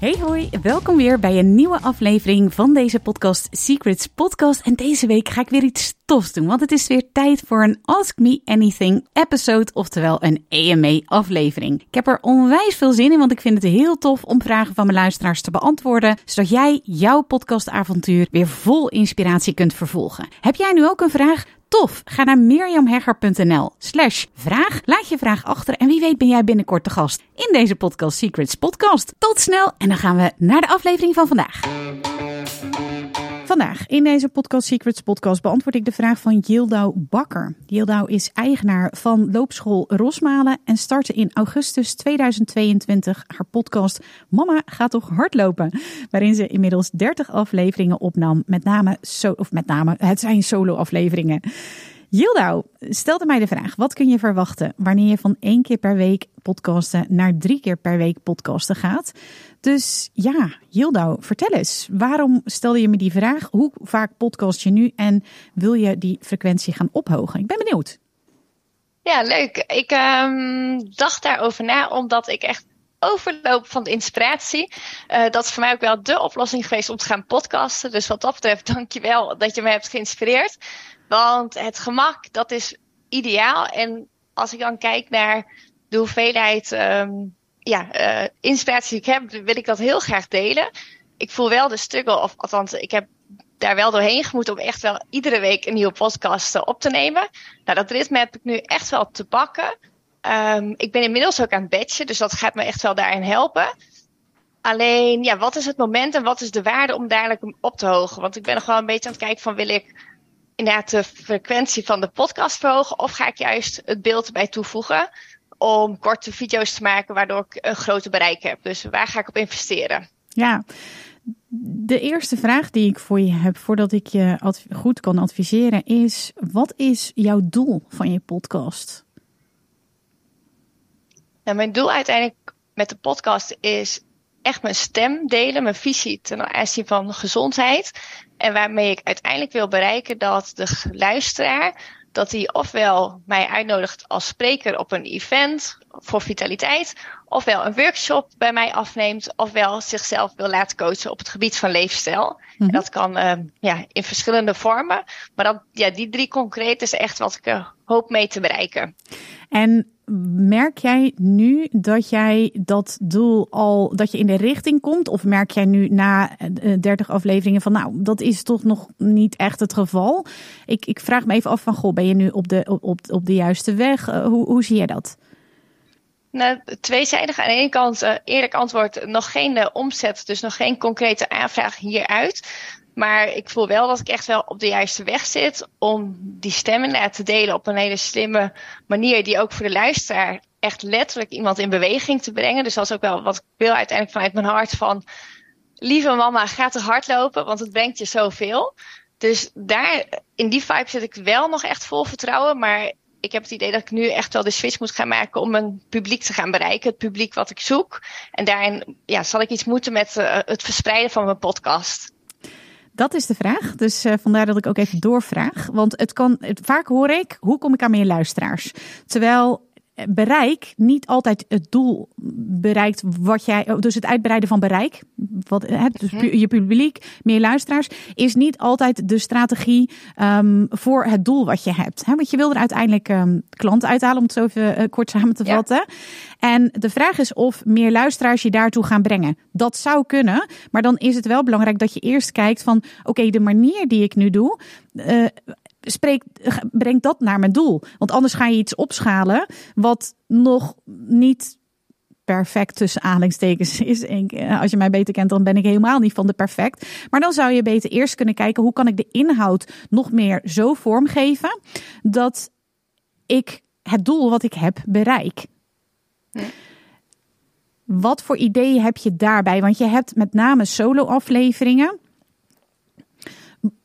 Hey hoi, welkom weer bij een nieuwe aflevering van deze podcast Secrets Podcast. En deze week ga ik weer iets tofs doen, want het is weer tijd voor een Ask Me Anything episode, oftewel een AMA aflevering. Ik heb er onwijs veel zin in, want ik vind het heel tof om vragen van mijn luisteraars te beantwoorden, zodat jij jouw podcastavontuur weer vol inspiratie kunt vervolgen. Heb jij nu ook een vraag? Tof! Ga naar mirjamhegger.nl slash vraag. Laat je vraag achter en wie weet ben jij binnenkort de gast in deze Podcast Secrets podcast. Tot snel en dan gaan we naar de aflevering van vandaag. Vandaag in deze Podcast Secrets podcast beantwoord ik de vraag van Yildau Bakker. Yildau is eigenaar van loopschool Rosmalen en startte in augustus 2022 haar podcast Mama gaat toch hardlopen, waarin ze inmiddels 30 afleveringen opnam, met name, of met name het zijn solo afleveringen. Yildau stelde mij de vraag: wat kun je verwachten wanneer je van één keer per week podcasten naar drie keer per week podcasten gaat? Dus ja, Yildau, vertel eens. Waarom stelde je me die vraag? Hoe vaak podcast je nu en wil je die frequentie gaan ophogen? Ik ben benieuwd. Ja, leuk. Ik um, dacht daarover na omdat ik echt overloop van de inspiratie. Uh, dat is voor mij ook wel de oplossing geweest om te gaan podcasten. Dus wat dat betreft, dankjewel dat je me hebt geïnspireerd. Want het gemak, dat is ideaal. En als ik dan kijk naar de hoeveelheid um, ja, uh, inspiratie die ik heb, wil ik dat heel graag delen. Ik voel wel de struggle, of althans, ik heb daar wel doorheen gemoet om echt wel iedere week een nieuwe podcast op te nemen. Nou, dat ritme heb ik nu echt wel te pakken. Um, ik ben inmiddels ook aan het batchen, dus dat gaat me echt wel daarin helpen. Alleen, ja, wat is het moment en wat is de waarde om dadelijk op te hogen? Want ik ben nog wel een beetje aan het kijken van wil ik inderdaad de frequentie van de podcast verhogen of ga ik juist het beeld erbij toevoegen om korte video's te maken waardoor ik een groter bereik heb. Dus waar ga ik op investeren? Ja, de eerste vraag die ik voor je heb voordat ik je goed kan adviseren is: wat is jouw doel van je podcast? Nou, mijn doel uiteindelijk met de podcast is echt mijn stem delen, mijn visie ten aanzien van gezondheid. En waarmee ik uiteindelijk wil bereiken dat de luisteraar dat hij ofwel mij uitnodigt als spreker op een event voor vitaliteit, ofwel een workshop bij mij afneemt, ofwel zichzelf wil laten coachen op het gebied van leefstijl. Mm -hmm. En dat kan uh, ja, in verschillende vormen. Maar dat, ja, die drie concreet is echt wat ik uh, hoop mee te bereiken. En merk jij nu dat jij dat doel al, dat je in de richting komt? Of merk jij nu na 30 afleveringen van, nou, dat is toch nog niet echt het geval? Ik, ik vraag me even af van, goh, ben je nu op de, op, op de juiste weg? Uh, hoe, hoe zie jij dat? Nou, tweezijdig. Aan de ene kant, uh, eerlijk antwoord, nog geen omzet, dus nog geen concrete aanvraag hieruit. Maar ik voel wel dat ik echt wel op de juiste weg zit om die stemmen te delen op een hele slimme manier die ook voor de luisteraar echt letterlijk iemand in beweging te brengen. Dus dat is ook wel wat ik wil uiteindelijk vanuit mijn hart van lieve mama, ga te hardlopen, want het brengt je zoveel. Dus daar, in die vibe zit ik wel nog echt vol vertrouwen, maar ik heb het idee dat ik nu echt wel de switch moet gaan maken om een publiek te gaan bereiken. Het publiek wat ik zoek. En daarin ja, zal ik iets moeten met uh, het verspreiden van mijn podcast. Dat is de vraag. Dus uh, vandaar dat ik ook even doorvraag. Want het kan, het, vaak hoor ik, hoe kom ik aan meer luisteraars? Terwijl bereik niet altijd het doel bereikt wat jij, dus het uitbreiden van bereik, wat, dus je publiek, meer luisteraars, is niet altijd de strategie um, voor het doel wat je hebt. Hè? Want je wil er uiteindelijk um, klanten uithalen, om het zo even uh, kort samen te vatten. Ja. En de vraag is of meer luisteraars je daartoe gaan brengen. Dat zou kunnen, maar dan is het wel belangrijk dat je eerst kijkt van, oké, okay, de manier die ik nu doe, uh, spreek, breng dat naar mijn doel. Want anders ga je iets opschalen wat nog niet perfect tussen aanhalingstekens is. Als je mij beter kent, dan ben ik helemaal niet van de perfect. Maar dan zou je beter eerst kunnen kijken hoe kan ik de inhoud nog meer zo vormgeven dat ik het doel wat ik heb bereik. wat voor ideeën heb je daarbij? Want je hebt met name solo-afleveringen.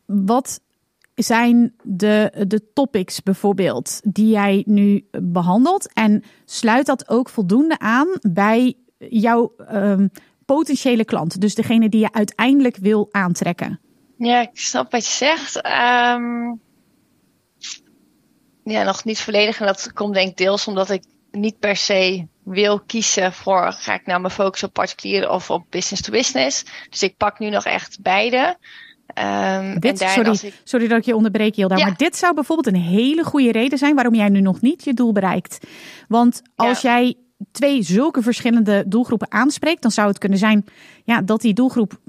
Wat zijn de, de topics bijvoorbeeld die jij nu behandelt? En sluit dat ook voldoende aan bij jouw um, potentiële klant? Dus degene die je uiteindelijk wil aantrekken. Ja, ik snap wat je zegt. Um, ja, nog niet volledig. En dat komt denk ik deels omdat ik niet per se wil kiezen voor ga ik nou mijn focus op particulier of op business to business. Dus ik pak nu nog echt beide. Um, dit, sorry, ik... sorry dat ik je onderbreek, Hilda. Maar dit zou bijvoorbeeld een hele goede reden zijn waarom jij nu nog niet je doel bereikt. Want als jij twee zulke verschillende doelgroepen aanspreekt, dan zou het kunnen zijn ja, dat die doelgroep,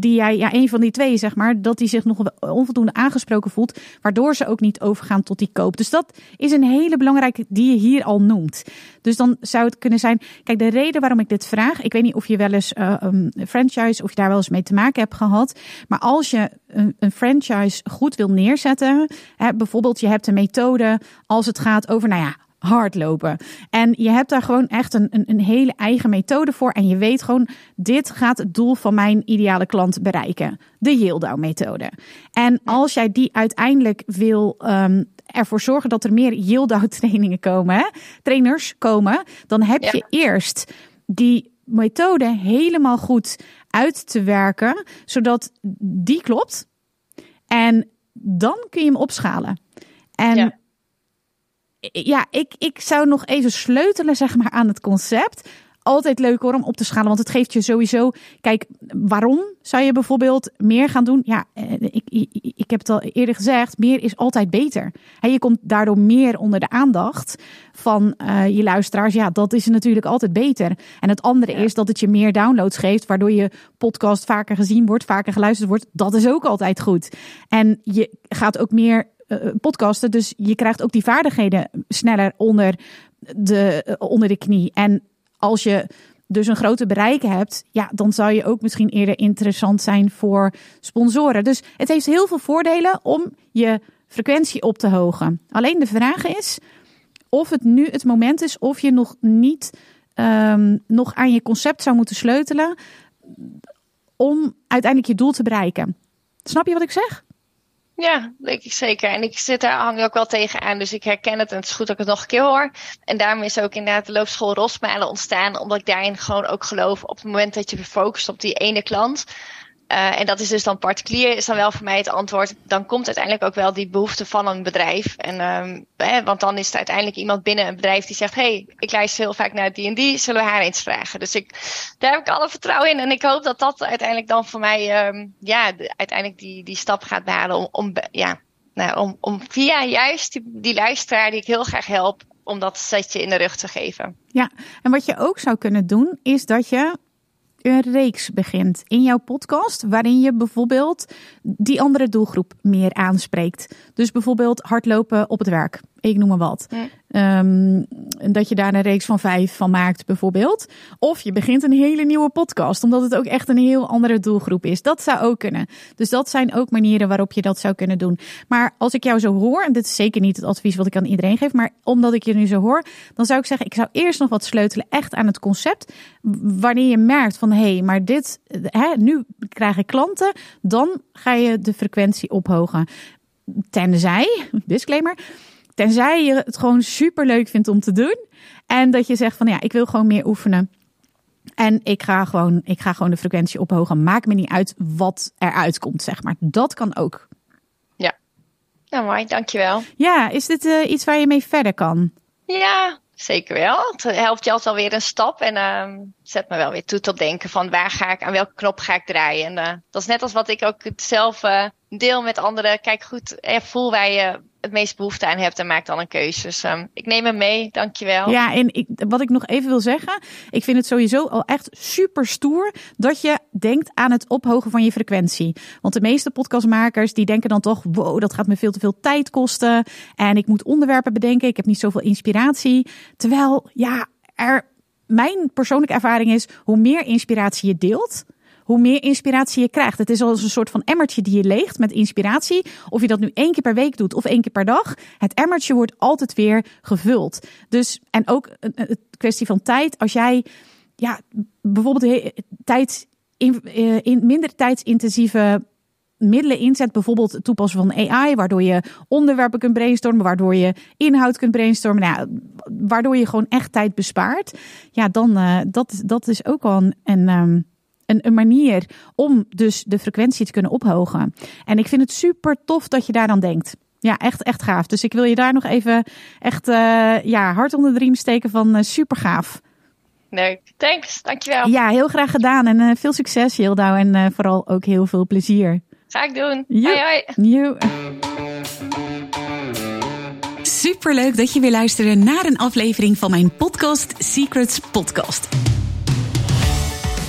die jij, ja, een van die twee zeg maar, dat die zich nog onvoldoende aangesproken voelt, waardoor ze ook niet overgaan tot die koop. Dus dat is een hele belangrijke die je hier al noemt. Dus dan zou het kunnen zijn, kijk, de reden waarom ik dit vraag, ik weet niet of je wel eens uh, een franchise, of je daar wel eens mee te maken hebt gehad, maar als je een, een franchise goed wil neerzetten, hè, bijvoorbeeld je hebt een methode als het gaat over, nou ja, hardlopen. En je hebt daar gewoon echt een, een, een, hele eigen methode voor. En je weet gewoon, dit gaat het doel van mijn ideale klant bereiken. De Yieldau methode. En als jij die uiteindelijk wil um, ervoor zorgen dat er meer Yieldau trainingen komen, hè? trainers komen, dan heb je eerst die methode helemaal goed uit te werken, zodat die klopt. En dan kun je hem opschalen. En ja, ik, ik zou nog even sleutelen zeg maar, aan het concept. Altijd leuk hoor om op te schalen, want het geeft je sowieso. Kijk, waarom zou je bijvoorbeeld meer gaan doen? Ja, eh, ik, ik, ik heb het al eerder gezegd: meer is altijd beter. En je komt daardoor meer onder de aandacht van uh, je luisteraars. Ja, dat is natuurlijk altijd beter. En het andere is dat het je meer downloads geeft, waardoor je podcast vaker gezien wordt, vaker geluisterd wordt. Dat is ook altijd goed. En je gaat ook meer podcasten. Dus je krijgt ook die vaardigheden sneller onder de, uh, onder de knie. En als je dus een grote bereik hebt, ja, dan zou je ook misschien eerder interessant zijn voor sponsoren. Dus het heeft heel veel voordelen om je frequentie op te hogen. Alleen de vraag is of het nu het moment is of je nog niet um, nog aan je concept zou moeten sleutelen om uiteindelijk je doel te bereiken. Snap je wat ik zeg? Ja, denk ik zeker. En ik zit daar hang ook wel tegenaan, dus ik herken het en het is goed dat ik het nog een keer hoor. En daarom is ook inderdaad de loopschool Rosmalen ontstaan, omdat ik daarin gewoon ook geloof op het moment dat je focust op die ene klant, uh, en dat is dus dan particulier, is dan wel voor mij het antwoord. Dan komt uiteindelijk ook wel die behoefte van een bedrijf. En, hè, want dan is er uiteindelijk iemand binnen een bedrijf die zegt: hey, ik luister heel vaak naar die en die, zullen we haar eens vragen? Dus ik, daar heb ik alle vertrouwen in. En ik hoop dat dat uiteindelijk dan voor mij, um, ja, de, uiteindelijk die, die stap gaat behalen om, om, ja, nou, om, om via juist die, die luisteraar die ik heel graag help, om dat setje in de rug te geven. Ja, en wat je ook zou kunnen doen, is dat je een reeks begint in jouw podcast, waarin je bijvoorbeeld die andere doelgroep meer aanspreekt. Dus bijvoorbeeld hardlopen op het werk. Ik noem maar wat. Um, dat je daar een reeks van vijf van maakt, bijvoorbeeld. Of je begint een hele nieuwe podcast, omdat het ook echt een heel andere doelgroep is. Dat zou ook kunnen. Dus dat zijn ook manieren waarop je dat zou kunnen doen. Maar als ik jou zo hoor, en dit is zeker niet het advies wat ik aan iedereen geef, maar omdat ik je nu zo hoor, dan zou ik zeggen: ik zou eerst nog wat sleutelen echt aan het concept. Wanneer je merkt van hé, hey, maar dit, hè, nu krijg ik klanten, dan ga je de frequentie ophogen. Tenzij, disclaimer Tenzij je het gewoon super leuk vindt om te doen. En dat je zegt van ja, ik wil gewoon meer oefenen. En ik ga gewoon, ik ga gewoon de frequentie ophogen. Maakt me niet uit wat eruit komt, zeg maar. Dat kan ook. Ja, nou mooi, dankjewel. Ja, is dit uh, iets waar je mee verder kan? Ja, zeker wel. Het helpt je altijd alweer een stap en uh, zet me wel weer toe tot denken van waar ga ik, aan welke knop ga ik draaien. En uh, dat is net als wat ik ook zelf uh, deel met anderen. Kijk goed, voel waar je het meest behoefte aan hebt en maak dan een keuze. Dus um, ik neem hem mee, dankjewel. Ja, en ik, wat ik nog even wil zeggen, ik vind het sowieso al echt super stoer dat je denkt aan het ophogen van je frequentie. Want de meeste podcastmakers die denken dan toch, wow, dat gaat me veel te veel tijd kosten en ik moet onderwerpen bedenken, ik heb niet zoveel inspiratie. Terwijl, ja, er, mijn persoonlijke ervaring is, hoe meer inspiratie je deelt, hoe meer inspiratie je krijgt. Het is als een soort van emmertje die je leegt met inspiratie. Of je dat nu één keer per week doet of één keer per dag. Het emmertje wordt altijd weer gevuld. Dus, en ook een kwestie van tijd. Als jij ja, bijvoorbeeld tijd in, in minder tijdsintensieve middelen inzet, bijvoorbeeld het toepassen van AI, waardoor je onderwerpen kunt brainstormen, waardoor je inhoud kunt brainstormen, nou, waardoor je gewoon echt tijd bespaart, ja, dan uh, dat, dat is ook al een, een, um, een, een, manier om dus de frequentie te kunnen ophogen. En ik vind het super tof dat je daar dan denkt. Ja, echt, echt gaaf. Dus ik wil je daar nog even echt uh, ja, hard onder de riem steken van uh, super gaaf. Leuk, thanks, dankjewel. Ja, heel graag gedaan en veel succes Hildau en vooral ook heel veel plezier. Ga ik doen. Hoi hoi. Superleuk dat je weer luisterde naar een aflevering van mijn podcast Secrets Podcast.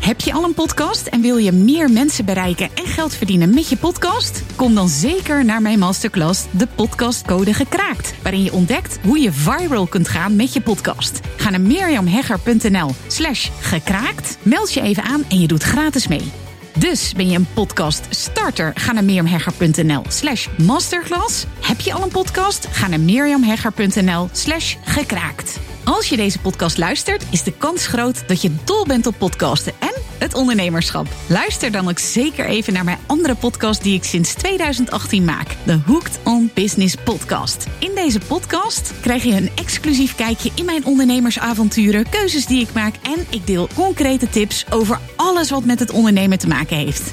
Heb je al een podcast en wil je meer mensen bereiken en geld verdienen met je podcast? Kom dan zeker naar mijn masterclass De Podcastcode Gekraakt, waarin je ontdekt hoe je viral kunt gaan met je podcast. Ga naar mirjamhegger.nl slash gekraakt, meld je even aan en je doet gratis mee. Dus ben je een podcast starter? Ga naar mirjamhegger.nl slash masterclass. Heb je al een podcast? Ga naar mirjamhegger.nl slash gekraakt. Als je deze podcast luistert, is de kans groot dat je dol bent op podcasten en het ondernemerschap. Luister dan ook zeker even naar mijn andere podcast die ik sinds 2018 maak. De Hooked on Business podcast. In deze podcast krijg je een exclusief kijkje in mijn ondernemersavonturen, keuzes die ik maak en ik deel concrete tips over alles wat met het ondernemen te maken heeft.